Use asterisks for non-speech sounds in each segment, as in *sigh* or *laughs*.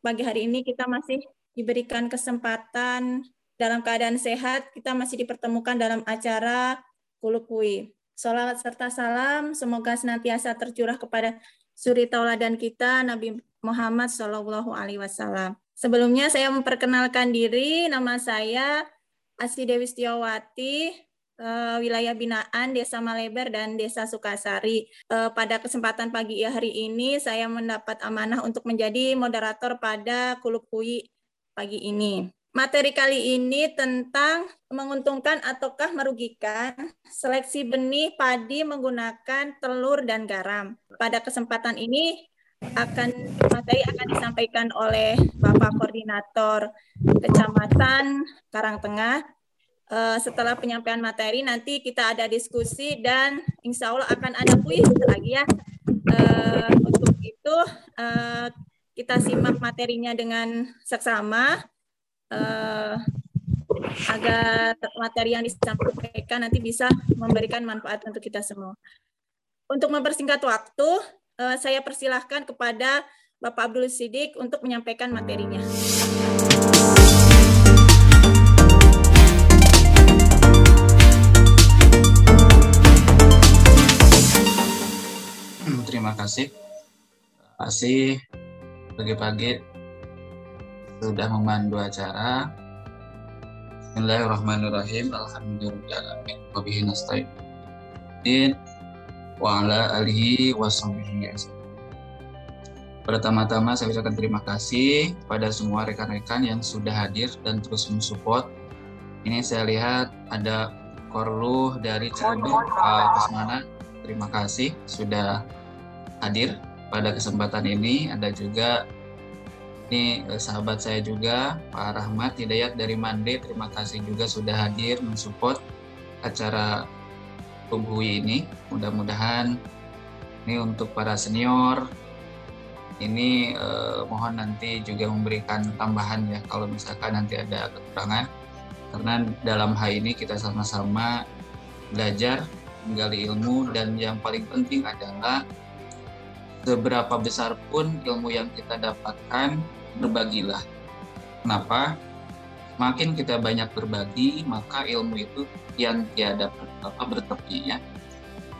pagi hari ini kita masih diberikan kesempatan dalam keadaan sehat, kita masih dipertemukan dalam acara Kulukui. Salawat serta salam semoga senantiasa tercurah kepada suri tauladan kita Nabi Muhammad Shallallahu Alaihi Wasallam. Sebelumnya saya memperkenalkan diri, nama saya Asi Dewi Setiawati, eh, wilayah binaan Desa Maleber dan Desa Sukasari. Eh, pada kesempatan pagi hari ini saya mendapat amanah untuk menjadi moderator pada Kulukui pagi ini. Materi kali ini tentang menguntungkan ataukah merugikan seleksi benih padi menggunakan telur dan garam. Pada kesempatan ini akan materi akan disampaikan oleh Bapak Koordinator Kecamatan Karangtengah. Eh, setelah penyampaian materi nanti kita ada diskusi dan insya Allah akan ada kuis lagi ya. Eh, untuk itu eh, kita simak materinya dengan seksama uh, agar materi yang disampaikan nanti bisa memberikan manfaat untuk kita semua. Untuk mempersingkat waktu, uh, saya persilahkan kepada Bapak Abdul Sidik untuk menyampaikan materinya. Terima kasih. Terima kasih pagi-pagi sudah memandu acara. Bismillahirrahmanirrahim. Alhamdulillahirabbil wabihi nasta'in. Wa Pertama-tama saya ucapkan terima kasih pada semua rekan-rekan yang sudah hadir dan terus mensupport. Ini saya lihat ada Korluh dari Cirebon, Pak Kusmana. Terima kasih sudah hadir pada kesempatan ini. Ada juga ini eh, sahabat saya juga Pak Rahmat Hidayat dari Mande. Terima kasih juga sudah hadir mensupport acara Kubui ini. Mudah-mudahan ini untuk para senior ini eh, mohon nanti juga memberikan tambahan ya kalau misalkan nanti ada kekurangan. Karena dalam hal ini kita sama-sama belajar menggali ilmu dan yang paling penting adalah seberapa besar pun ilmu yang kita dapatkan berbagilah. Kenapa? Makin kita banyak berbagi, maka ilmu itu yang tiada apa bertepi ya.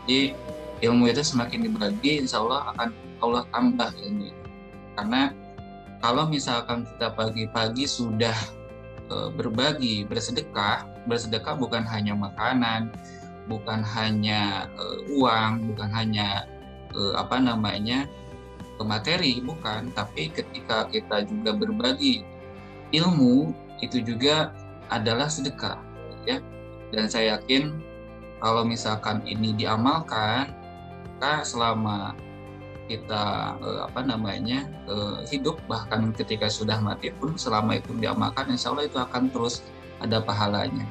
Jadi ilmu itu semakin dibagi, insya Allah akan Allah tambah itu. Karena kalau misalkan kita pagi-pagi sudah e, berbagi, bersedekah, bersedekah bukan hanya makanan, bukan hanya e, uang, bukan hanya e, apa namanya ke materi bukan. Tapi ketika kita juga berbagi ilmu itu juga adalah sedekah ya. Dan saya yakin kalau misalkan ini diamalkan maka selama kita eh, apa namanya eh, hidup bahkan ketika sudah mati pun selama itu diamalkan insya Allah itu akan terus ada pahalanya.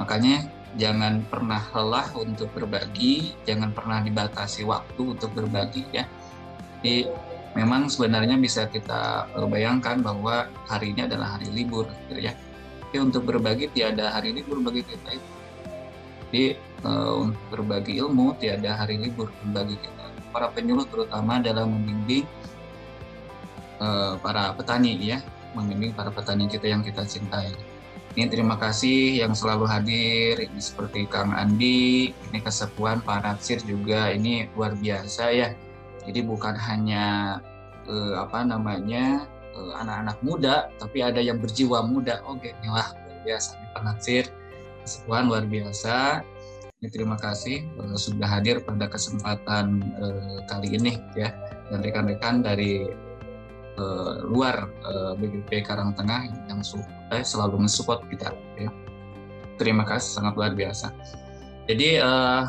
Makanya jangan pernah lelah untuk berbagi jangan pernah dibatasi waktu untuk berbagi ya jadi memang sebenarnya bisa kita eh, bayangkan bahwa hari ini adalah hari libur, gitu ya. Tapi untuk berbagi tiada hari libur bagi kita itu. Jadi uh, untuk berbagi ilmu tiada hari libur bagi kita. Para penyuluh terutama dalam membimbing uh, para petani ya, membimbing para petani kita yang kita cintai. Ini terima kasih yang selalu hadir, ini seperti Kang Andi, ini kesepuan Pak Natsir juga, ini luar biasa ya. Jadi bukan hanya uh, apa namanya eh, anak-anak muda, tapi ada yang berjiwa muda. Oke, oh, inilah luar biasa. Ini penafsir Sebuah luar biasa. Ini terima kasih uh, sudah hadir pada kesempatan uh, kali ini ya. Dan rekan-rekan dari uh, luar uh, BPP Karangtengah yang eh, selalu mensupport kita ya. Terima kasih sangat luar biasa. Jadi uh,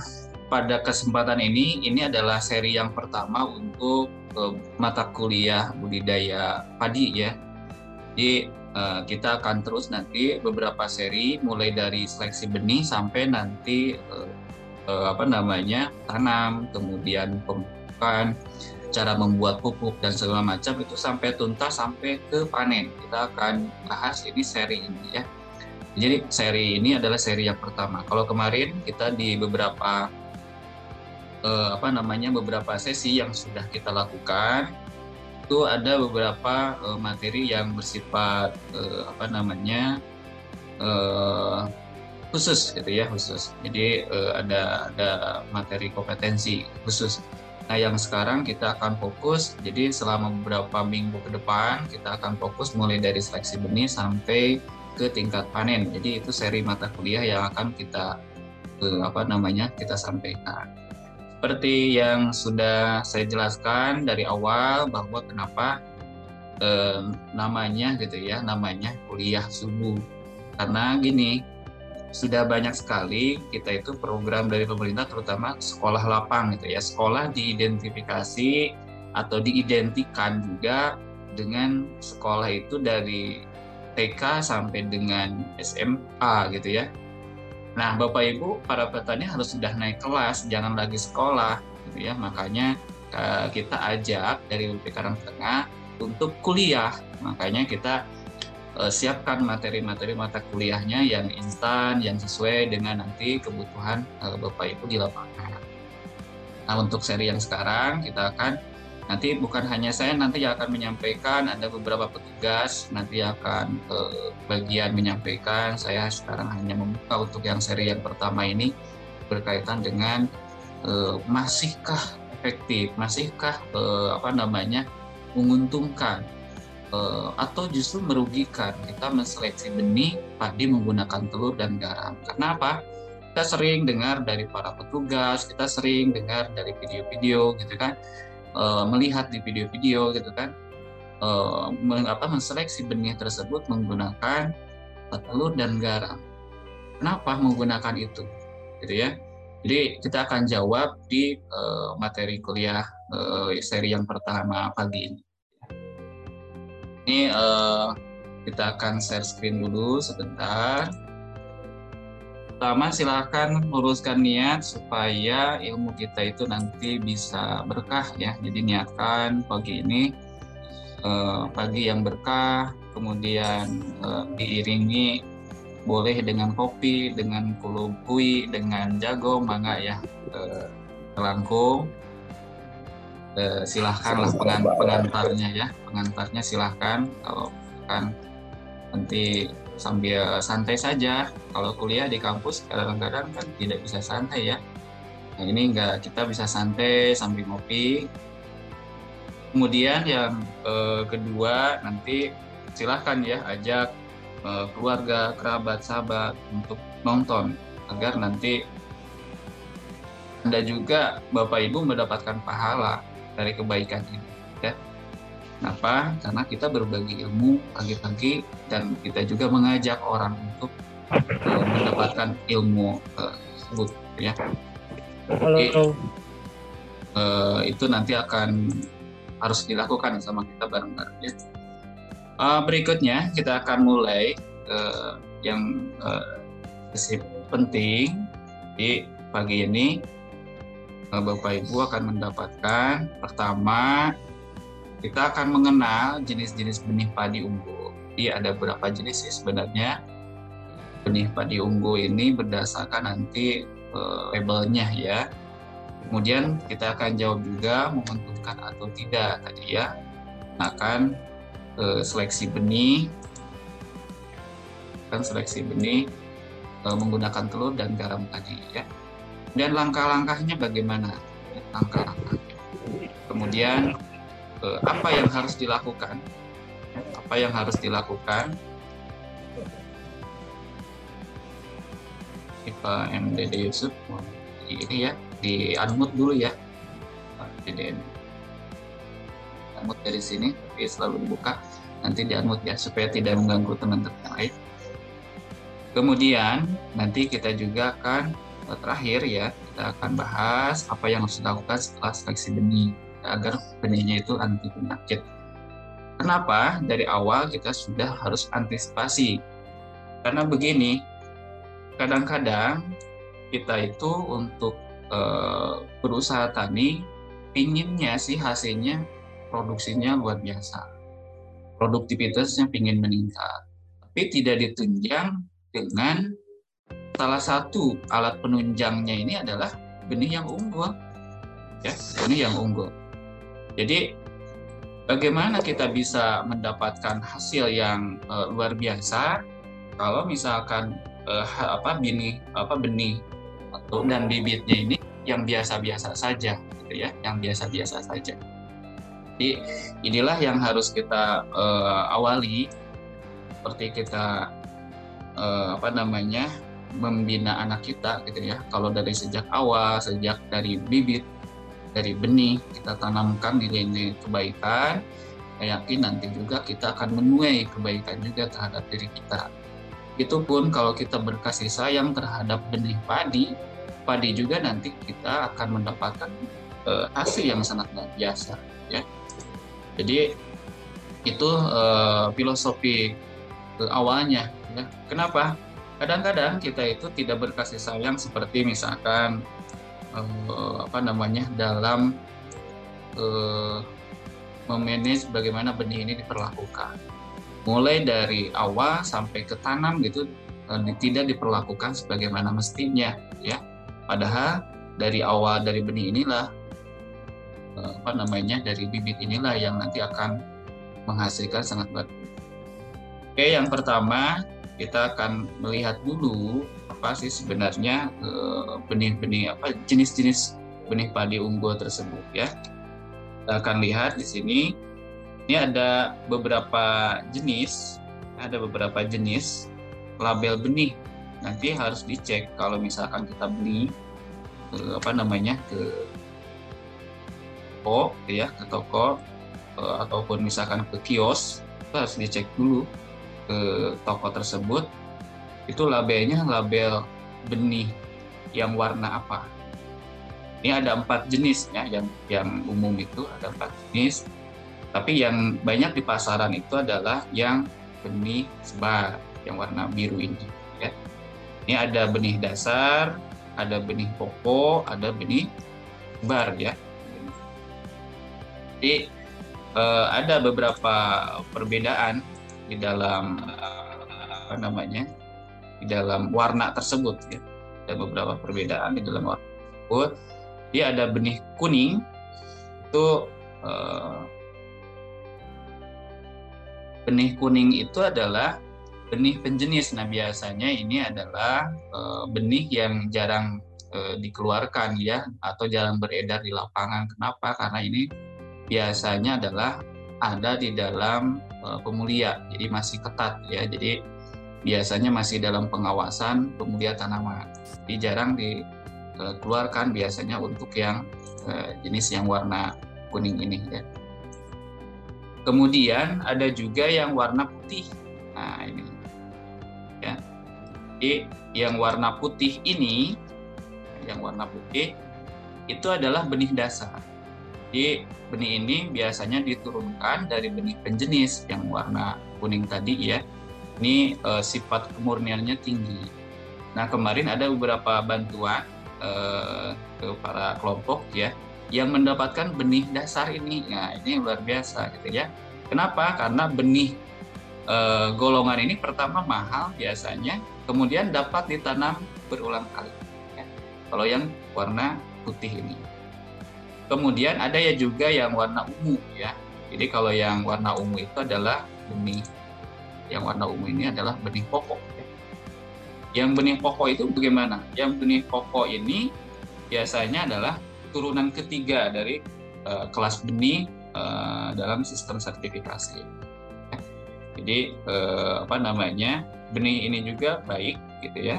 pada kesempatan ini ini adalah seri yang pertama untuk uh, mata kuliah budidaya padi ya. Jadi uh, kita akan terus nanti beberapa seri mulai dari seleksi benih sampai nanti uh, uh, apa namanya tanam, kemudian pemupukan, cara membuat pupuk dan segala macam itu sampai tuntas sampai ke panen. Kita akan bahas ini seri ini ya. Jadi seri ini adalah seri yang pertama. Kalau kemarin kita di beberapa eh, apa namanya beberapa sesi yang sudah kita lakukan itu ada beberapa uh, materi yang bersifat uh, apa namanya uh, khusus gitu ya khusus. Jadi uh, ada ada materi kompetensi khusus. Nah yang sekarang kita akan fokus. Jadi selama beberapa minggu ke depan kita akan fokus mulai dari seleksi benih sampai ke tingkat panen. Jadi itu seri mata kuliah yang akan kita uh, apa namanya kita sampaikan. Seperti yang sudah saya jelaskan dari awal bahwa kenapa eh, namanya gitu ya, namanya kuliah subuh. Karena gini, sudah banyak sekali kita itu program dari pemerintah terutama sekolah lapang gitu ya. Sekolah diidentifikasi atau diidentikan juga dengan sekolah itu dari TK sampai dengan SMA gitu ya Nah, Bapak Ibu, para petani harus sudah naik kelas, jangan lagi sekolah, gitu ya. Makanya uh, kita ajak dari UP Karang Tengah untuk kuliah. Makanya kita uh, siapkan materi-materi mata kuliahnya yang instan, yang sesuai dengan nanti kebutuhan uh, Bapak Ibu di lapangan. Nah, untuk seri yang sekarang kita akan nanti bukan hanya saya nanti yang akan menyampaikan ada beberapa petugas nanti akan ke bagian menyampaikan saya sekarang hanya membuka untuk yang seri yang pertama ini berkaitan dengan masihkah efektif masihkah apa namanya menguntungkan e, atau justru merugikan kita menseleksi benih padi menggunakan telur dan garam karena apa kita sering dengar dari para petugas kita sering dengar dari video-video gitu kan uh, melihat di video-video gitu kan uh, menseleksi benih tersebut menggunakan telur dan garam. Kenapa menggunakan itu? Gitu ya. Jadi kita akan jawab di uh, materi kuliah uh, seri yang pertama pagi ini. Ini uh, kita akan share screen dulu sebentar. Pertama silahkan luruskan niat supaya ilmu kita itu nanti bisa berkah ya. Jadi niatkan pagi ini eh, pagi yang berkah, kemudian eh, diiringi boleh dengan kopi, dengan kulubui, dengan jago, mangga ya, kelangkung. Eh, silahkanlah pengantarnya ya, pengantarnya silahkan kalau kan nanti sambil santai saja. Kalau kuliah di kampus kadang-kadang kan tidak bisa santai ya. Nah ini enggak, kita bisa santai sambil ngopi. Kemudian yang eh, kedua nanti silahkan ya ajak eh, keluarga, kerabat, sahabat untuk nonton agar nanti Anda juga Bapak Ibu mendapatkan pahala dari kebaikan ini. Ya. Kenapa? Karena kita berbagi ilmu pagi-pagi dan kita juga mengajak orang untuk uh, mendapatkan ilmu uh, tersebut, ya. Halo. Jadi, uh, itu nanti akan harus dilakukan sama kita bareng-bareng ya. Uh, berikutnya kita akan mulai uh, yang uh, penting di pagi ini Bapak Ibu akan mendapatkan pertama kita akan mengenal jenis-jenis benih padi unggul. Jadi ada beberapa jenis sih sebenarnya. Benih padi unggul ini berdasarkan nanti uh, labelnya ya. Kemudian kita akan jawab juga menguntungkan atau tidak tadi ya. Akan uh, seleksi benih, kan seleksi benih uh, menggunakan telur dan garam tadi ya. Dan langkah-langkahnya bagaimana? Langkah-langkah. Kemudian eh, apa yang harus dilakukan apa yang harus dilakukan Pak MDD Yusuf ini ya di unmute dulu ya jadi unmute dari sini tapi selalu dibuka nanti di unmute ya supaya tidak mengganggu teman-teman lain kemudian nanti kita juga akan terakhir ya kita akan bahas apa yang harus dilakukan setelah seleksi benih agar benihnya itu anti penyakit. Kenapa? Dari awal kita sudah harus antisipasi. Karena begini, kadang-kadang kita itu untuk e, berusaha tani inginnya sih hasilnya produksinya luar biasa. Produktivitasnya ingin meningkat. Tapi tidak ditunjang dengan salah satu alat penunjangnya ini adalah benih yang unggul. Ya, benih yang unggul. Jadi bagaimana kita bisa mendapatkan hasil yang uh, luar biasa kalau misalkan uh, apa benih apa benih atau dan bibitnya ini yang biasa-biasa saja gitu ya yang biasa-biasa saja jadi inilah yang harus kita uh, awali seperti kita uh, apa namanya membina anak kita gitu ya. Kalau dari sejak awal sejak dari bibit dari benih kita tanamkan nilai-nilai kebaikan saya yakin nanti juga kita akan menuai kebaikan juga terhadap diri kita. Itu pun kalau kita berkasih sayang terhadap benih padi padi juga nanti kita akan mendapatkan uh, hasil yang sangat luar biasa ya. Jadi itu uh, filosofi uh, awalnya ya. Kenapa kadang-kadang kita itu tidak berkasih sayang seperti misalkan uh, apa namanya dalam uh, memanage bagaimana benih ini diperlakukan. Mulai dari awal sampai ke tanam gitu uh, tidak diperlakukan sebagaimana mestinya ya. Padahal dari awal dari benih inilah uh, apa namanya dari bibit inilah yang nanti akan menghasilkan sangat baik. Oke, yang pertama kita akan melihat dulu apa sih sebenarnya eh, benih-benih apa jenis-jenis benih padi unggul tersebut ya. Kita akan lihat di sini ini ada beberapa jenis, ada beberapa jenis label benih. Nanti harus dicek kalau misalkan kita beli ke, apa namanya ke toko ya ke toko eh, ataupun misalkan ke kios harus dicek dulu ke toko tersebut itu labelnya label benih yang warna apa. Ini ada empat jenis ya yang yang umum itu ada empat jenis. Tapi yang banyak di pasaran itu adalah yang benih sebar yang warna biru ini. Ya. Ini ada benih dasar, ada benih pokok, ada benih sebar ya. Jadi eh, ada beberapa perbedaan di dalam eh, apa namanya di dalam warna tersebut ya. Ada beberapa perbedaan di dalam warna tersebut. Dia ada benih kuning itu uh, benih kuning itu adalah benih penjenis. Nah biasanya ini adalah uh, benih yang jarang uh, dikeluarkan ya atau jarang beredar di lapangan. Kenapa? Karena ini biasanya adalah ada di dalam uh, pemulia, jadi masih ketat ya. Jadi biasanya masih dalam pengawasan pemulia tanaman. Jadi jarang dikeluarkan biasanya untuk yang eh, jenis yang warna kuning ini ya. Kemudian ada juga yang warna putih. Nah, ini. Ya. Jadi yang warna putih ini yang warna putih itu adalah benih dasar. Jadi benih ini biasanya diturunkan dari benih penjenis yang warna kuning tadi ya ini uh, sifat kemurniannya tinggi. Nah kemarin ada beberapa bantuan uh, ke para kelompok ya yang mendapatkan benih dasar ini. Nah ini luar biasa gitu ya. Kenapa? Karena benih uh, golongan ini pertama mahal biasanya, kemudian dapat ditanam berulang kali. Ya. Kalau yang warna putih ini. Kemudian ada ya juga yang warna ungu ya. Jadi kalau yang warna ungu itu adalah benih yang warna ungu ini adalah benih pokok. Yang benih pokok itu bagaimana? Yang benih pokok ini biasanya adalah turunan ketiga dari uh, kelas benih uh, dalam sistem sertifikasi. Jadi uh, apa namanya benih ini juga baik gitu ya,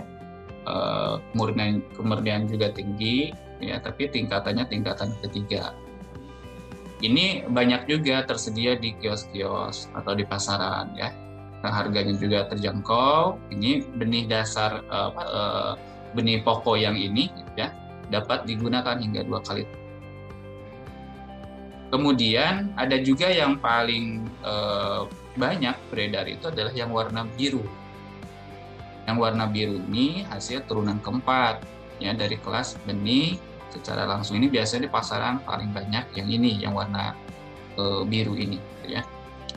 uh, kemurnian kemurnian juga tinggi ya, tapi tingkatannya tingkatan ketiga. Ini banyak juga tersedia di kios-kios atau di pasaran ya Nah, harganya juga terjangkau. Ini benih dasar uh, uh, benih pokok yang ini ya dapat digunakan hingga dua kali. Kemudian ada juga yang paling uh, banyak beredar itu adalah yang warna biru. Yang warna biru ini hasil turunan keempat ya dari kelas benih secara langsung ini biasanya di pasaran paling banyak yang ini yang warna uh, biru ini ya.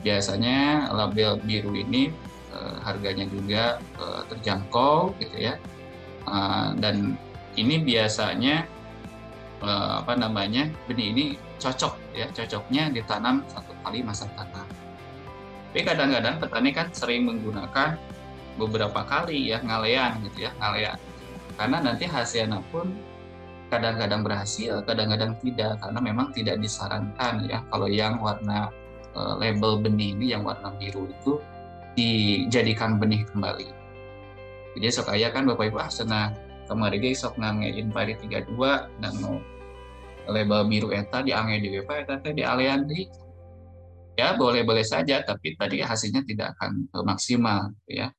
Biasanya label biru ini uh, harganya juga uh, terjangkau gitu ya. Uh, dan ini biasanya uh, apa namanya benih ini cocok ya cocoknya ditanam satu kali masa tanam. Tapi kadang-kadang petani kan sering menggunakan beberapa kali ya ngalean gitu ya ngalean karena nanti hasilnya pun kadang-kadang berhasil kadang-kadang tidak karena memang tidak disarankan ya kalau yang warna uh, label benih ini yang warna biru itu dijadikan benih kembali. Jadi sok ayah kan Bapak Ibu ah senang kemarin guys sok ngangein pari 32 dan no label biru eta di ange di Bapak eta teh di alian di ya boleh-boleh saja tapi tadi hasilnya tidak akan maksimal ya.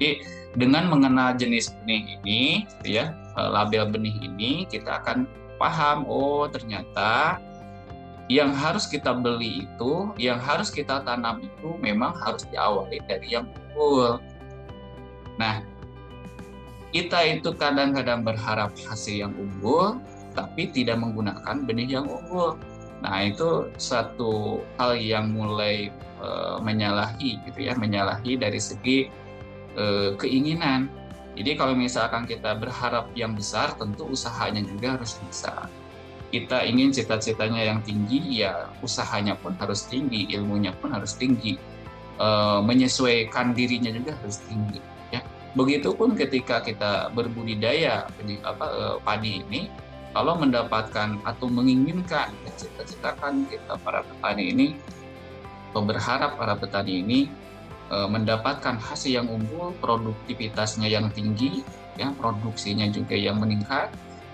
Jadi dengan mengenal jenis benih ini ya label benih ini kita akan paham oh ternyata yang harus kita beli itu, yang harus kita tanam itu memang harus diawali dari yang unggul. Nah, kita itu kadang-kadang berharap hasil yang unggul, tapi tidak menggunakan benih yang unggul. Nah, itu satu hal yang mulai e, menyalahi gitu ya, menyalahi dari segi e, keinginan. Jadi kalau misalkan kita berharap yang besar, tentu usahanya juga harus besar kita ingin cita-citanya yang tinggi, ya usahanya pun harus tinggi, ilmunya pun harus tinggi, e, menyesuaikan dirinya juga harus tinggi. Ya, begitupun ketika kita berbudidaya apa e, padi ini, kalau mendapatkan atau menginginkan, cita-citakan kita para petani ini, berharap para petani ini mendapatkan hasil yang unggul, produktivitasnya yang tinggi, ya produksinya juga yang meningkat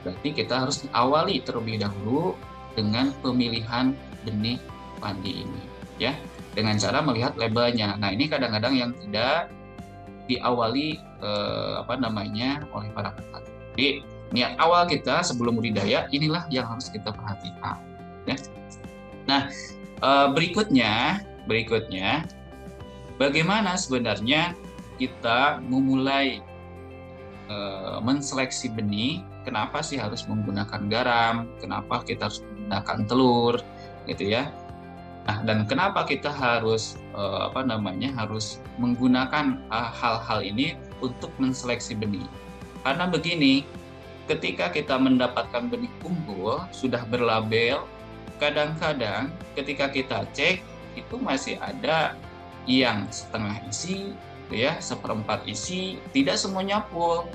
Berarti kita harus awali terlebih dahulu dengan pemilihan benih padi ini, ya, dengan cara melihat labelnya. Nah, ini kadang-kadang yang tidak diawali eh, apa namanya oleh para petani. Jadi niat awal kita sebelum budidaya inilah yang harus kita perhatikan, ya. Nah, eh, berikutnya, berikutnya, bagaimana sebenarnya kita memulai eh, menseleksi benih kenapa sih harus menggunakan garam, kenapa kita harus menggunakan telur, gitu ya. Nah, dan kenapa kita harus uh, apa namanya harus menggunakan eh, hal-hal ini untuk menseleksi benih? Karena begini, ketika kita mendapatkan benih unggul sudah berlabel, kadang-kadang ketika kita cek itu masih ada yang setengah isi, ya seperempat isi, tidak semuanya full.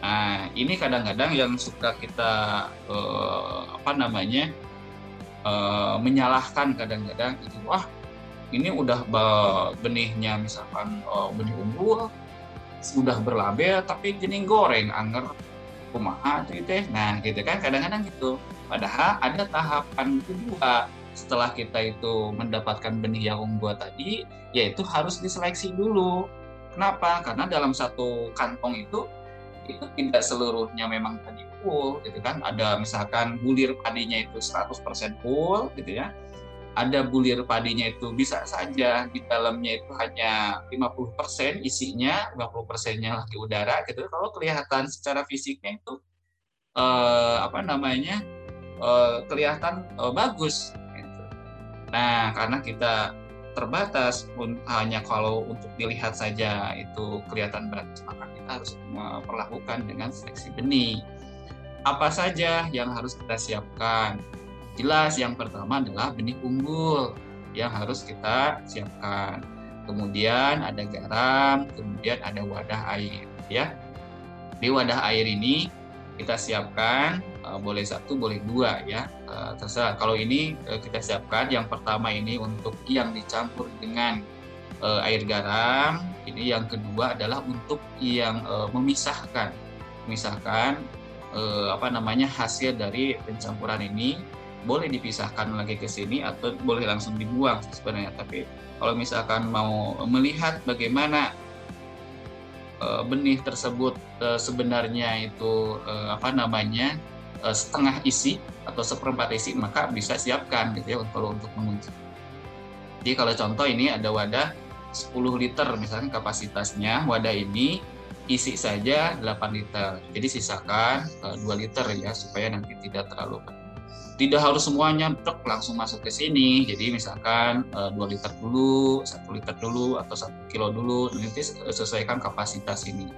Nah, ini kadang-kadang yang suka kita uh, apa namanya uh, menyalahkan kadang-kadang itu wah ini udah benihnya misalkan uh, benih unggul sudah berlabel tapi jenis goreng anger kumaha itu teh. Nah gitu kan kadang-kadang gitu. Padahal ada tahapan kedua setelah kita itu mendapatkan benih yang unggul tadi yaitu harus diseleksi dulu. Kenapa? Karena dalam satu kantong itu itu tidak seluruhnya memang tadi full gitu kan? Ada misalkan bulir padinya itu 100% full gitu ya. Ada bulir padinya itu bisa saja di dalamnya itu hanya 50% isinya 50 persennya lagi udara gitu. Kalau kelihatan secara fisiknya itu eh, apa namanya eh, kelihatan eh, bagus. Nah karena kita terbatas hanya kalau untuk dilihat saja itu kelihatan berat maka kita harus memperlakukan dengan seleksi benih. Apa saja yang harus kita siapkan? Jelas yang pertama adalah benih unggul yang harus kita siapkan. Kemudian ada garam kemudian ada wadah air ya. Di wadah air ini kita siapkan uh, boleh satu boleh dua ya. Uh, terserah. Kalau ini uh, kita siapkan. Yang pertama ini untuk yang dicampur dengan air garam. Ini yang kedua adalah untuk yang memisahkan. Memisahkan apa namanya hasil dari pencampuran ini. Boleh dipisahkan lagi ke sini atau boleh langsung dibuang sebenarnya. Tapi kalau misalkan mau melihat bagaimana benih tersebut sebenarnya itu apa namanya uh, setengah isi atau seperempat isi maka bisa siapkan gitu ya untuk untuk menguji. Jadi kalau contoh ini ada wadah 10 liter misalnya kapasitasnya wadah ini isi saja 8 liter. Jadi sisakan uh, 2 liter ya supaya nanti tidak terlalu penuh tidak harus semuanya truk langsung masuk ke sini. Jadi misalkan uh, eh, 2 liter dulu, satu liter dulu, atau satu kilo dulu, nanti sesuaikan kapasitas ini.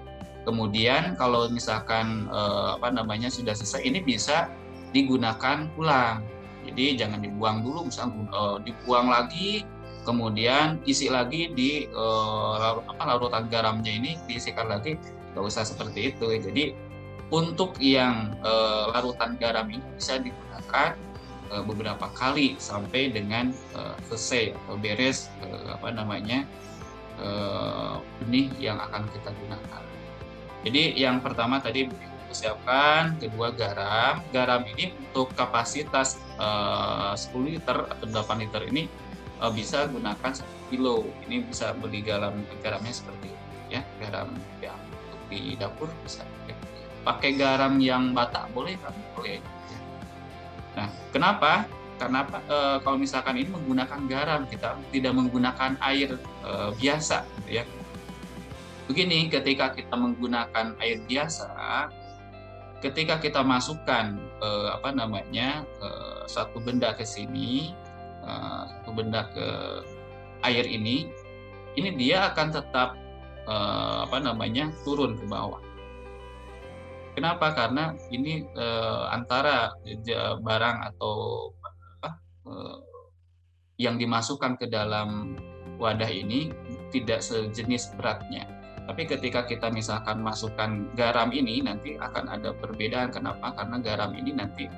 Kemudian kalau misalkan eh, apa namanya sudah selesai, ini bisa digunakan ulang. Jadi jangan dibuang dulu, misalnya uh, dibuang lagi, kemudian isi lagi di uh, apa larutan garamnya ini diisikan lagi, nggak usah seperti itu. Jadi untuk yang uh, larutan garam ini bisa digunakan uh, beberapa kali sampai dengan uh, selesai atau beres uh, apa namanya uh, benih yang akan kita gunakan. Jadi yang pertama tadi persiapkan, kedua garam. Garam ini untuk kapasitas uh, 10 liter atau 8 liter ini uh, bisa gunakan 1 kilo. Ini bisa beli garam garamnya seperti ini ya, garam ya untuk di dapur bisa. Pakai garam yang bata boleh kan? Boleh. Ya. Nah, kenapa? Karena uh, kalau misalkan ini menggunakan garam, kita tidak menggunakan air uh, biasa, gitu ya. Begini, ketika kita menggunakan air biasa, ketika kita masukkan eh, apa namanya eh, satu benda ke sini eh, satu benda ke air ini ini dia akan tetap eh, apa namanya turun ke bawah. Kenapa? Karena ini eh, antara barang atau apa eh, yang dimasukkan ke dalam wadah ini tidak sejenis beratnya tapi ketika kita misalkan masukkan garam ini nanti akan ada perbedaan. Kenapa? Karena garam ini nanti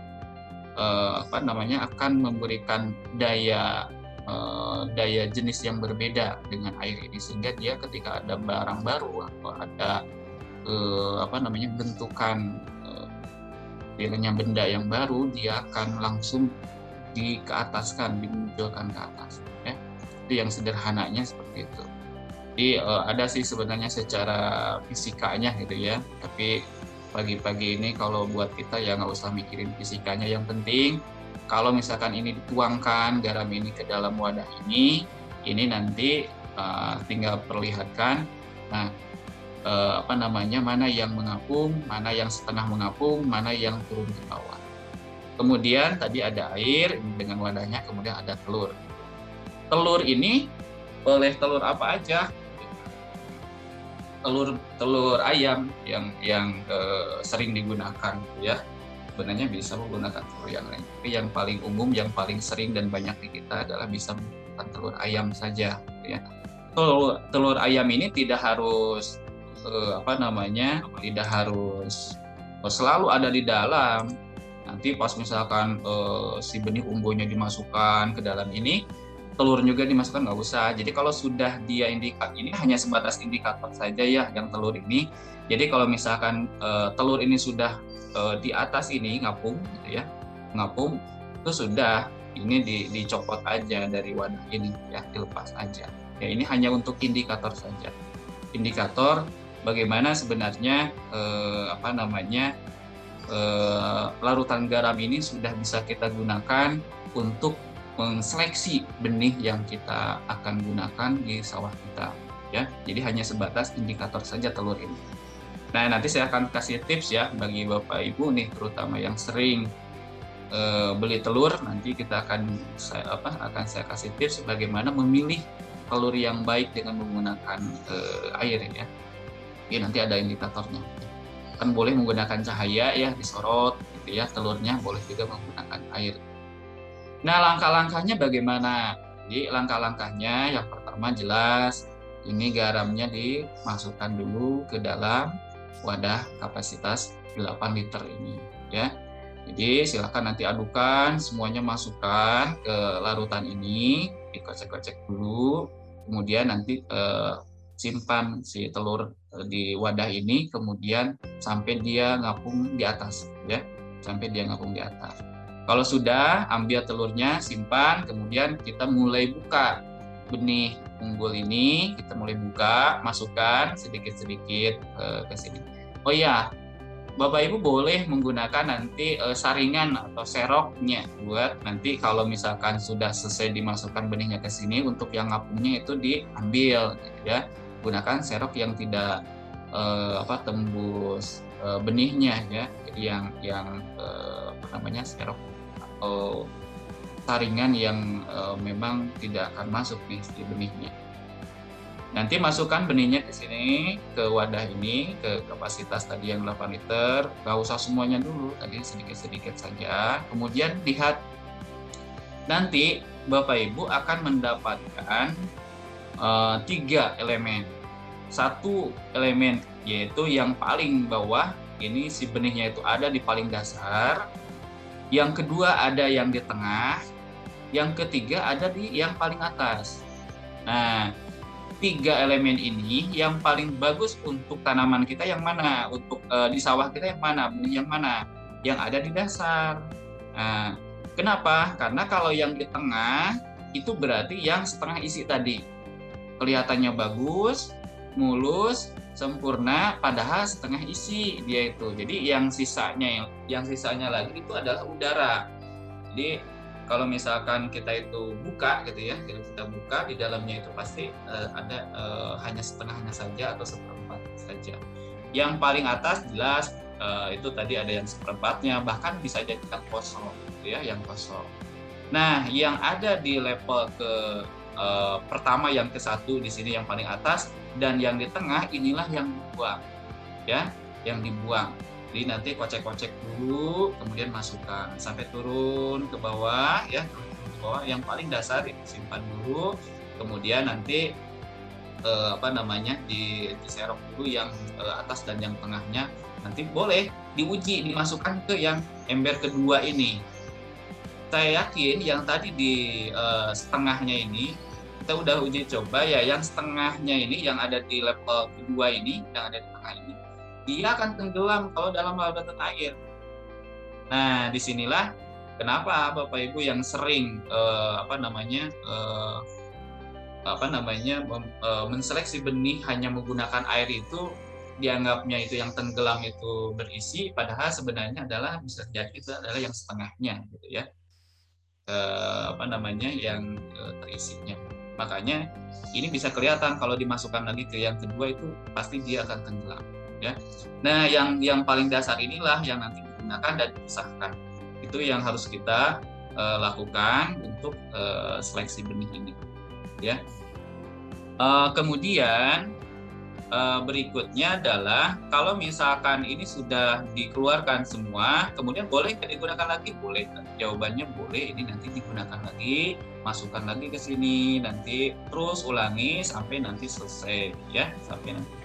eh, apa namanya akan memberikan daya eh, daya jenis yang berbeda dengan air ini sehingga dia ketika ada barang baru atau ada eh, apa namanya bentukan eh, benda yang baru dia akan langsung di ke ataskan dimunculkan ke atas ya itu yang sederhananya seperti itu jadi uh, ada sih sebenarnya secara fisikanya gitu ya. Tapi pagi-pagi ini kalau buat kita ya nggak usah mikirin fisikanya. Yang penting kalau misalkan ini dituangkan garam ini ke dalam wadah ini ini nanti uh, tinggal perlihatkan nah uh, apa namanya mana yang mengapung mana yang setengah mengapung mana yang turun ke bawah. Kemudian tadi ada air dengan wadahnya kemudian ada telur. Telur ini boleh telur apa aja telur telur ayam yang yang uh, sering digunakan ya. Sebenarnya bisa menggunakan telur yang lain. Tapi yang paling umum yang paling sering dan banyak di kita adalah bisa menggunakan telur ayam saja ya. Telur telur ayam ini tidak harus uh, apa namanya tidak harus uh, selalu ada di dalam. Nanti pas misalkan uh, si benih umbonya dimasukkan ke dalam ini telur juga dimasukkan nggak usah. Jadi kalau sudah dia indikat ini hanya sebatas indikator saja ya yang telur ini. Jadi kalau misalkan uh, telur ini sudah uh, di atas ini ngapung gitu ya, ngapung itu sudah ini di, dicopot aja dari wadah ini ya dilepas aja. Ya ini hanya untuk indikator saja. Indikator bagaimana sebenarnya eh, apa namanya eh, larutan garam ini sudah bisa kita gunakan untuk menseleksi benih yang kita akan gunakan di sawah kita ya. Jadi hanya sebatas indikator saja telur ini. Nah nanti saya akan kasih tips ya bagi bapak ibu nih terutama yang sering e, beli telur. Nanti kita akan saya apa akan saya kasih tips bagaimana memilih telur yang baik dengan menggunakan e, air ya. Ini nanti ada indikatornya. Kan boleh menggunakan cahaya ya disorot gitu ya telurnya boleh juga menggunakan air Nah, langkah-langkahnya bagaimana? Jadi, langkah-langkahnya yang pertama jelas ini garamnya dimasukkan dulu ke dalam wadah kapasitas 8 liter ini ya. Jadi silakan nanti adukan semuanya masukkan ke larutan ini, dikocek-kocek dulu, kemudian nanti eh, simpan si telur eh, di wadah ini, kemudian sampai dia ngapung di atas ya, sampai dia ngapung di atas. Kalau sudah, ambil telurnya, simpan, kemudian kita mulai buka benih unggul ini, kita mulai buka, masukkan sedikit-sedikit uh, ke sini. Oh iya, Bapak Ibu boleh menggunakan nanti uh, saringan atau seroknya buat nanti kalau misalkan sudah selesai dimasukkan benihnya ke sini untuk yang ngapungnya itu diambil gitu ya. Gunakan serok yang tidak uh, apa tembus uh, benihnya ya. Jadi yang yang apa namanya serok uh, yang uh, memang tidak akan masuk di, di benihnya. Nanti masukkan benihnya ke sini, ke wadah ini, ke kapasitas tadi yang 8 liter. Gak usah semuanya dulu, tadi sedikit-sedikit saja. Kemudian lihat, nanti Bapak Ibu akan mendapatkan uh, tiga elemen. Satu elemen yaitu yang paling bawah, ini si benihnya itu ada di paling dasar. Yang kedua ada yang di tengah. Yang ketiga ada di yang paling atas. Nah, tiga elemen ini yang paling bagus untuk tanaman kita yang mana? Untuk uh, di sawah kita yang mana? Benih yang mana? Yang ada di dasar. Nah, kenapa? Karena kalau yang di tengah itu berarti yang setengah isi tadi. Kelihatannya bagus, mulus, sempurna, padahal setengah isi dia itu. Jadi yang sisanya yang sisanya lagi itu adalah udara. Jadi kalau misalkan kita itu buka gitu ya kalau kita buka di dalamnya itu pasti uh, ada uh, hanya setengahnya saja atau seperempat saja yang paling atas jelas uh, itu tadi ada yang seperempatnya bahkan bisa jadi kosong gitu ya yang kosong nah yang ada di level ke uh, pertama yang ke satu di sini yang paling atas dan yang di tengah inilah yang dibuang ya yang dibuang jadi nanti kocek-kocek dulu, kemudian masukkan sampai turun ke bawah ya, turun ke bawah. Yang paling dasar simpan dulu, kemudian nanti eh, apa namanya di diserok dulu yang eh, atas dan yang tengahnya. Nanti boleh diuji dimasukkan ke yang ember kedua ini. Saya yakin yang tadi di eh, setengahnya ini kita udah uji coba ya yang setengahnya ini yang ada di level kedua ini yang ada di tengah ini dia akan tenggelam kalau dalam lautan air. Nah, di sinilah kenapa Bapak Ibu yang sering uh, apa namanya uh, apa namanya uh, menseleksi benih hanya menggunakan air itu dianggapnya itu yang tenggelam itu berisi, padahal sebenarnya adalah bisa jadi itu adalah yang setengahnya, gitu ya. Uh, apa namanya yang uh, terisinya. Makanya ini bisa kelihatan kalau dimasukkan lagi ke yang kedua itu pasti dia akan tenggelam ya. Nah, yang yang paling dasar inilah yang nanti digunakan dan dipisahkan. Itu yang harus kita uh, lakukan untuk uh, seleksi benih ini, ya. Uh, kemudian uh, berikutnya adalah kalau misalkan ini sudah dikeluarkan semua, kemudian boleh digunakan lagi? Boleh. Jawabannya boleh. Ini nanti digunakan lagi, masukkan lagi ke sini, nanti terus ulangi sampai nanti selesai, ya, sampai nanti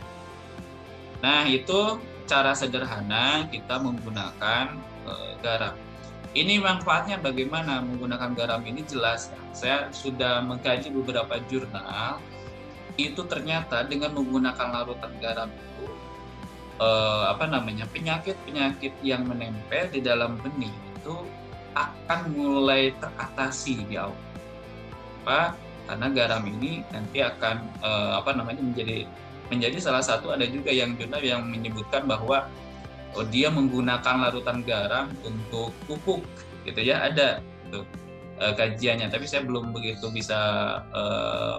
Nah, itu cara sederhana kita menggunakan e, garam. Ini manfaatnya bagaimana menggunakan garam ini jelas. Saya sudah mengkaji beberapa jurnal itu ternyata dengan menggunakan larutan garam itu e, apa namanya penyakit-penyakit yang menempel di dalam benih itu akan mulai teratasi di awal. Apa? Karena garam ini nanti akan e, apa namanya menjadi menjadi salah satu ada juga yang jurnal yang menyebutkan bahwa oh, dia menggunakan larutan garam untuk pupuk gitu ya ada tuh e, kajiannya tapi saya belum begitu bisa e,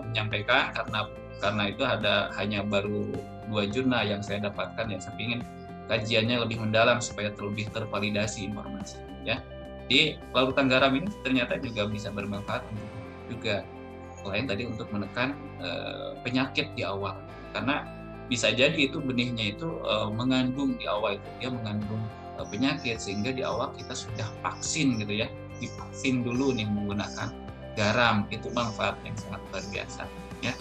menyampaikan karena karena itu ada hanya baru dua jurnal yang saya dapatkan ya. Saya ingin kajiannya lebih mendalam supaya terlebih tervalidasi informasi ya. Di larutan garam ini ternyata juga bisa bermanfaat juga selain tadi untuk menekan e, penyakit di awal. Karena bisa jadi itu benihnya itu uh, mengandung di awal itu dia mengandung uh, penyakit sehingga di awal kita sudah vaksin gitu ya. Divaksin dulu nih menggunakan garam itu manfaat yang sangat luar biasa ya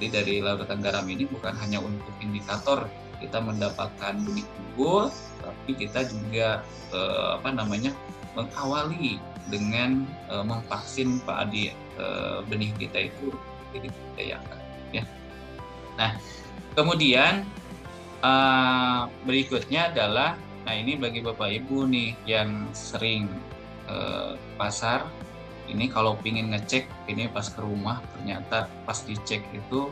jadi dari larutan garam ini bukan hanya untuk indikator kita mendapatkan benih unggul tapi kita juga uh, apa namanya mengawali dengan uh, memvaksin padi uh, benih kita itu jadi kita ya. Nah, kemudian uh, berikutnya adalah, nah ini bagi Bapak Ibu nih yang sering uh, pasar, ini kalau ingin ngecek, ini pas ke rumah ternyata pas dicek itu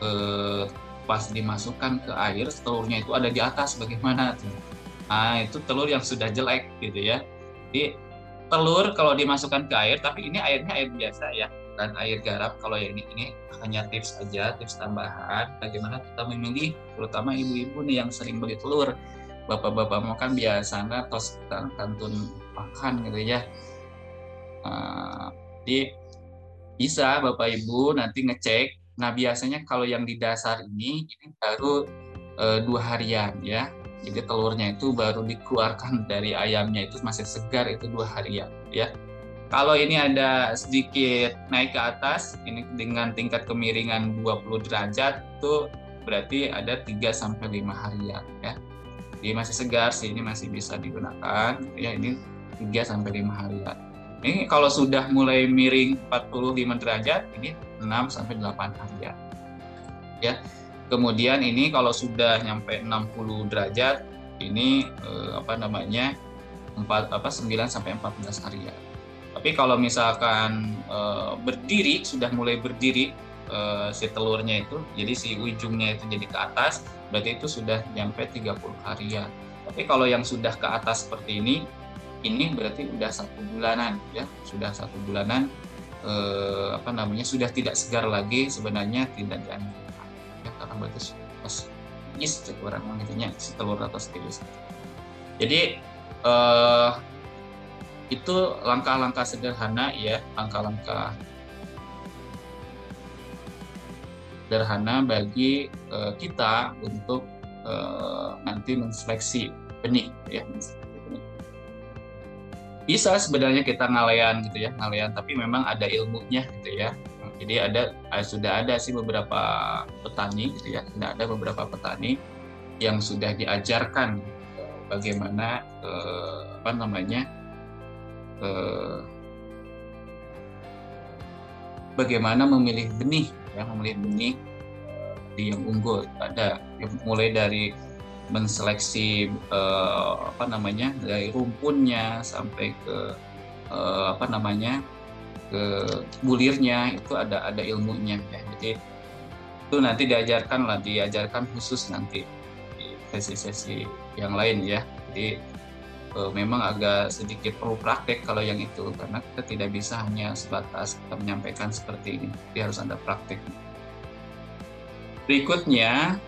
uh, pas dimasukkan ke air, telurnya itu ada di atas, bagaimana tuh? Nah, itu telur yang sudah jelek gitu ya. Jadi telur kalau dimasukkan ke air, tapi ini airnya air biasa ya, dan air garam kalau yang ini ini hanya tips aja tips tambahan bagaimana kita memilih terutama ibu-ibu nih yang sering beli telur bapak-bapak mau kan biasanya tos kantun makan gitu ya jadi bisa bapak ibu nanti ngecek Nah biasanya kalau yang di dasar ini ini baru e, dua harian ya. Jadi telurnya itu baru dikeluarkan *laughs* dari ayamnya itu masih segar itu dua harian ya. Kalau ini ada sedikit naik ke atas, ini dengan tingkat kemiringan 20 derajat itu berarti ada 3 sampai 5 harian ya. Jadi masih segar sih ini masih bisa digunakan ya ini 3 sampai 5 harian. Ini kalau sudah mulai miring 45 derajat ini 6 sampai 8 harian. Ya. Kemudian ini kalau sudah nyampe 60 derajat ini eh, apa namanya 4 apa 9 sampai 14 harian. Tapi kalau misalkan e, berdiri sudah mulai berdiri e, si telurnya itu, jadi si ujungnya itu jadi ke atas, berarti itu sudah nyampe 30 harian. Tapi kalau yang sudah ke atas seperti ini, ini berarti sudah satu bulanan ya, sudah satu bulanan e, apa namanya sudah tidak segar lagi sebenarnya tidak dianjurkan ya karena berarti pas is orang mengintinya si telur atau stilis. Jadi eh, itu langkah-langkah sederhana ya langkah-langkah sederhana bagi uh, kita untuk uh, nanti menseleksi benih ya bisa sebenarnya kita ngalayan gitu ya ngalayan tapi memang ada ilmunya gitu ya. Jadi ada eh, sudah ada sih beberapa petani gitu ya sudah ada beberapa petani yang sudah diajarkan bagaimana eh, apa namanya eh, bagaimana memilih benih ya memilih benih di yang unggul. Ada mulai dari menseleksi eh, apa namanya dari rumpunnya sampai ke eh, apa namanya ke bulirnya itu ada ada ilmunya ya. Jadi itu nanti diajarkan lah diajarkan khusus nanti di sesi-sesi yang lain ya. Jadi uh, memang agak sedikit perlu praktek kalau yang itu karena kita tidak bisa hanya sebatas kita menyampaikan seperti ini, dia harus ada praktek. Berikutnya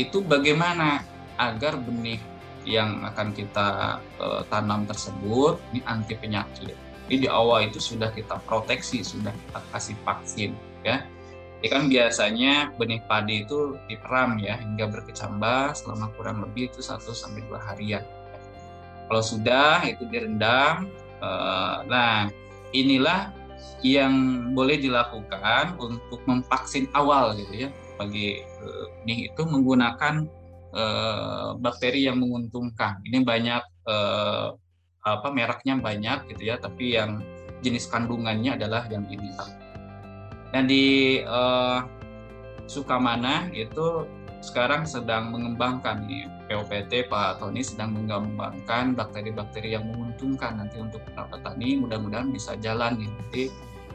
itu bagaimana agar benih yang akan kita uh, tanam tersebut ini anti penyakit. Jadi di awal itu sudah kita proteksi, sudah kita kasih vaksin, ya. Ini kan biasanya benih padi itu diperam ya hingga berkecambah selama kurang lebih itu 1 sampai dua harian kalau sudah itu direndam. Eh, nah, inilah yang boleh dilakukan untuk memvaksin awal gitu ya bagi ini itu menggunakan eh, bakteri yang menguntungkan. Ini banyak eh, apa mereknya banyak gitu ya, tapi yang jenis kandungannya adalah yang ini. Nah di uh, Sukamana itu sekarang sedang mengembangkan nih POPT Pak Tony sedang mengembangkan bakteri-bakteri yang menguntungkan nanti untuk petani mudah-mudahan bisa jalan nih nanti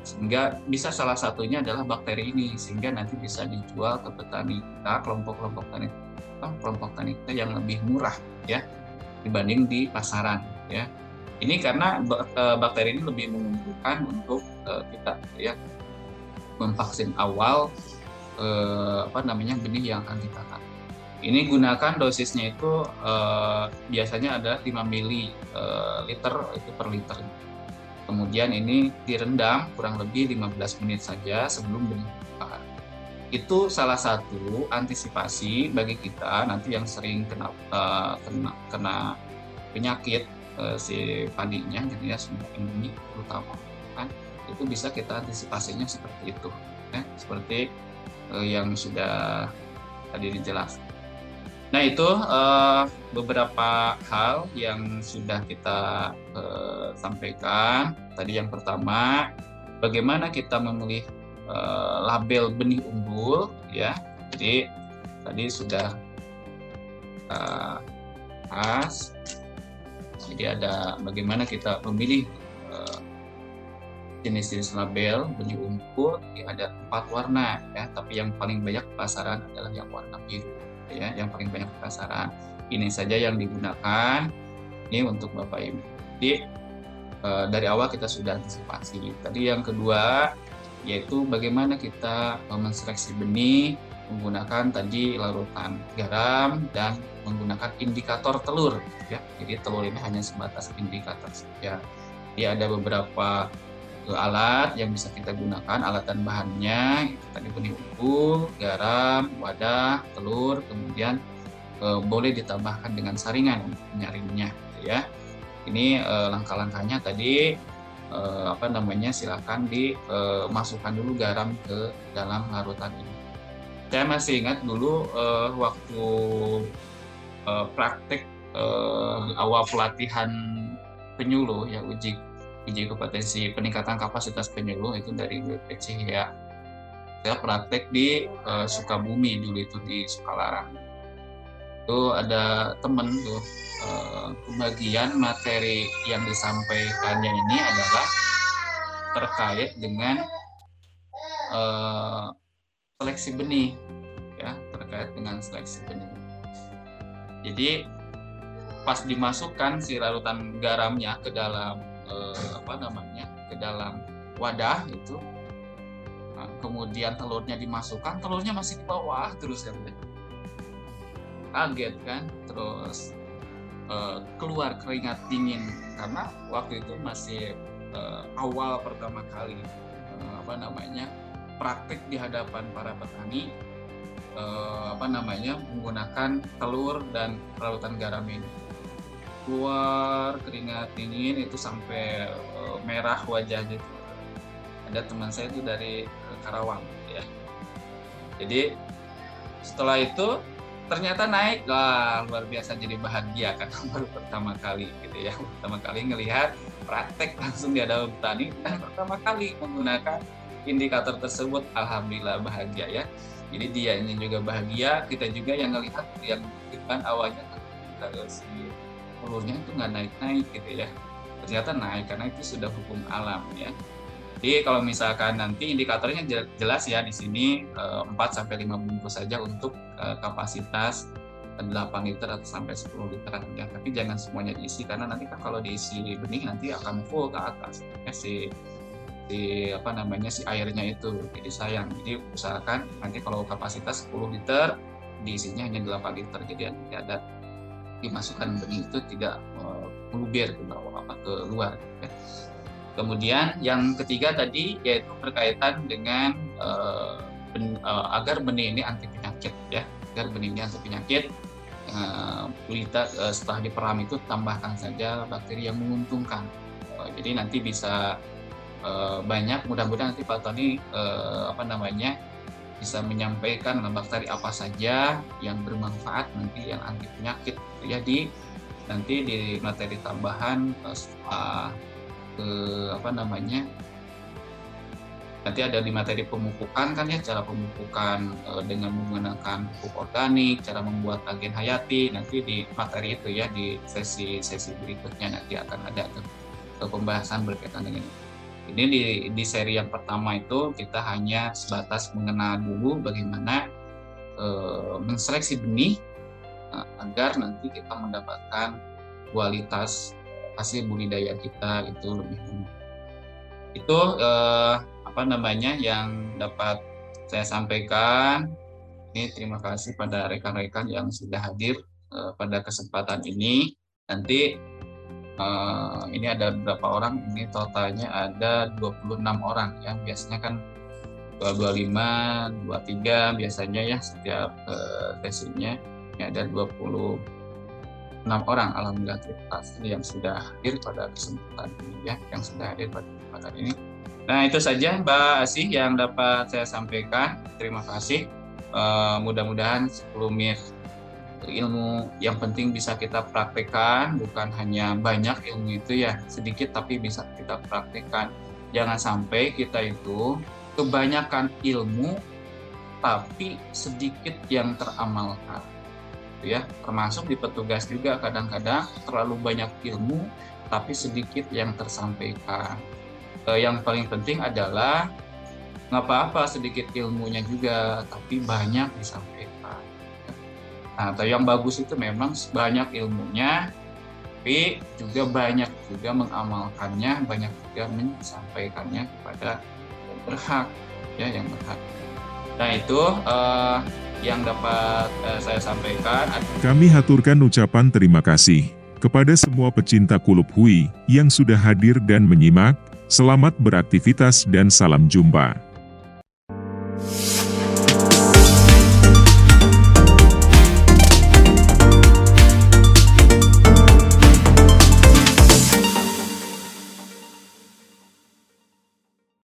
sehingga bisa salah satunya adalah bakteri ini sehingga nanti bisa dijual ke petani kita kelompok-kelompok tani kelompok tani kita yang lebih murah ya dibanding di pasaran ya ini karena e, bakteri ini lebih menguntungkan untuk e, kita ya memvaksin awal eh, apa namanya benih yang akan kita tanam. Ini gunakan dosisnya itu eh, biasanya adalah 5 mili eh, liter itu per liter. Kemudian ini direndam kurang lebih 15 menit saja sebelum benih. Itu salah satu antisipasi bagi kita nanti yang sering kena uh, kena, kena penyakit uh, si padinya gitu ya semua terutama kan itu bisa kita antisipasinya seperti itu ya seperti uh, yang sudah tadi dijelaskan. Nah itu uh, beberapa hal yang sudah kita uh, sampaikan. Tadi yang pertama, bagaimana kita memilih uh, label benih unggul, ya. Jadi tadi sudah uh, pas. Jadi ada bagaimana kita memilih jenis-jenis label benih unggul ya ada empat warna ya. Tapi yang paling banyak pasaran adalah yang warna biru ya. Yang paling banyak pasaran. Ini saja yang digunakan ini untuk bapak ibu. Jadi e, dari awal kita sudah antisipasi. Tadi yang kedua yaitu bagaimana kita menseleksi benih menggunakan tadi larutan garam dan menggunakan indikator telur ya jadi telur ini hanya sebatas indikator saja ya ada beberapa alat yang bisa kita gunakan alat dan bahannya itu tadi benih unggul, garam, wadah, telur, kemudian e, boleh ditambahkan dengan saringan penyaringnya, gitu ya. Ini e, langkah-langkahnya tadi e, apa namanya silakan dimasukkan dulu garam ke dalam larutan ini. Saya masih ingat dulu e, waktu e, praktek e, awal pelatihan penyuluh ya uji uji kompetensi peningkatan kapasitas penyuluh itu dari BPC ya saya praktek di uh, Sukabumi dulu itu di Sukalarang itu ada temen tuh uh, kebagian materi yang disampaikannya ini adalah terkait dengan uh, seleksi benih ya terkait dengan seleksi benih. Jadi pas dimasukkan si larutan garamnya ke dalam eh, apa namanya ke dalam wadah itu nah, kemudian telurnya dimasukkan telurnya masih di bawah terus ya kaget kan? Terus eh, keluar keringat dingin. Karena waktu itu masih eh, awal pertama kali eh, apa namanya praktik di hadapan para petani eh, apa namanya menggunakan telur dan larutan garam ini keluar keringat dingin itu sampai uh, merah wajahnya itu. Ada teman saya itu dari uh, Karawang ya. Jadi setelah itu ternyata naik. Lah luar biasa jadi bahagia kan *laughs* baru pertama kali gitu ya. Pertama kali ngelihat praktek langsung di dalam petani dan pertama kali menggunakan indikator tersebut. Alhamdulillah bahagia ya. Jadi dia ini juga bahagia kita juga yang ngelihat yang kan awalnya harus telurnya itu nggak naik-naik gitu ya. Ternyata naik karena itu sudah hukum alam ya jadi kalau misalkan nanti indikatornya jelas ya di sini 4 eh, sampai 5 bungkus saja untuk eh, kapasitas 8 liter atau sampai 10 liter ya. Tapi jangan semuanya diisi karena nanti kan kalau diisi benih nanti akan full ke atas ya, si si apa namanya si airnya itu. Jadi sayang. Jadi usahakan nanti kalau kapasitas 10 liter diisinya hanya 8 liter. Jadi ada dimasukkan benih itu tidak uh, ke bawah apa ke luar. Ya. Kemudian yang ketiga tadi yaitu berkaitan dengan uh, ben, uh, agar benih ini anti penyakit ya, agar benih ini anti penyakit. Uh, uh, setelah diperam itu tambahkan saja bakteri yang menguntungkan. Uh, jadi nanti bisa uh, banyak. Mudah-mudahan nanti Pak Tony uh, apa namanya bisa menyampaikan bakteri apa saja yang bermanfaat nanti yang anti penyakit ya di nanti di materi tambahan eh, setelah ke apa namanya nanti ada di materi pemupukan kan ya cara pemupukan e, dengan menggunakan pupuk organik cara membuat agen hayati nanti di materi itu ya di sesi sesi berikutnya nanti akan ada ke, ke pembahasan berkaitan dengan ini. Di, di seri yang pertama itu kita hanya sebatas mengenal dulu bagaimana e, menseleksi benih e, agar nanti kita mendapatkan kualitas hasil budidaya kita itu lebih baik. Itu e, apa namanya yang dapat saya sampaikan. Ini terima kasih pada rekan-rekan yang sudah hadir e, pada kesempatan ini. Nanti uh, ini ada beberapa orang ini totalnya ada 26 orang ya biasanya kan 25 23 biasanya ya setiap uh, sesinya ini ada 26 orang alhamdulillah terima kasih yang sudah hadir pada kesempatan ini ya yang sudah hadir pada kesempatan ini. Nah itu saja Mbak Asih yang dapat saya sampaikan. Terima kasih. Uh, mudah-mudahan 10 menit ilmu yang penting bisa kita praktekkan. Bukan hanya banyak ilmu itu ya sedikit tapi bisa kita praktekkan. Jangan sampai kita itu kebanyakan ilmu tapi sedikit yang teramalkan gitu ya. Termasuk di petugas juga kadang-kadang terlalu banyak ilmu tapi sedikit yang tersampaikan. Eh, yang paling penting adalah nggak apa-apa sedikit ilmunya juga tapi banyak disampaikan. Nah, atau yang bagus itu memang banyak ilmunya, tapi juga banyak juga mengamalkannya, banyak juga menyampaikannya kepada yang berhak, ya yang berhak. Nah itu uh, yang dapat uh, saya sampaikan. Kami haturkan ucapan terima kasih kepada semua pecinta Kulub Hui yang sudah hadir dan menyimak. Selamat beraktivitas dan salam jumpa.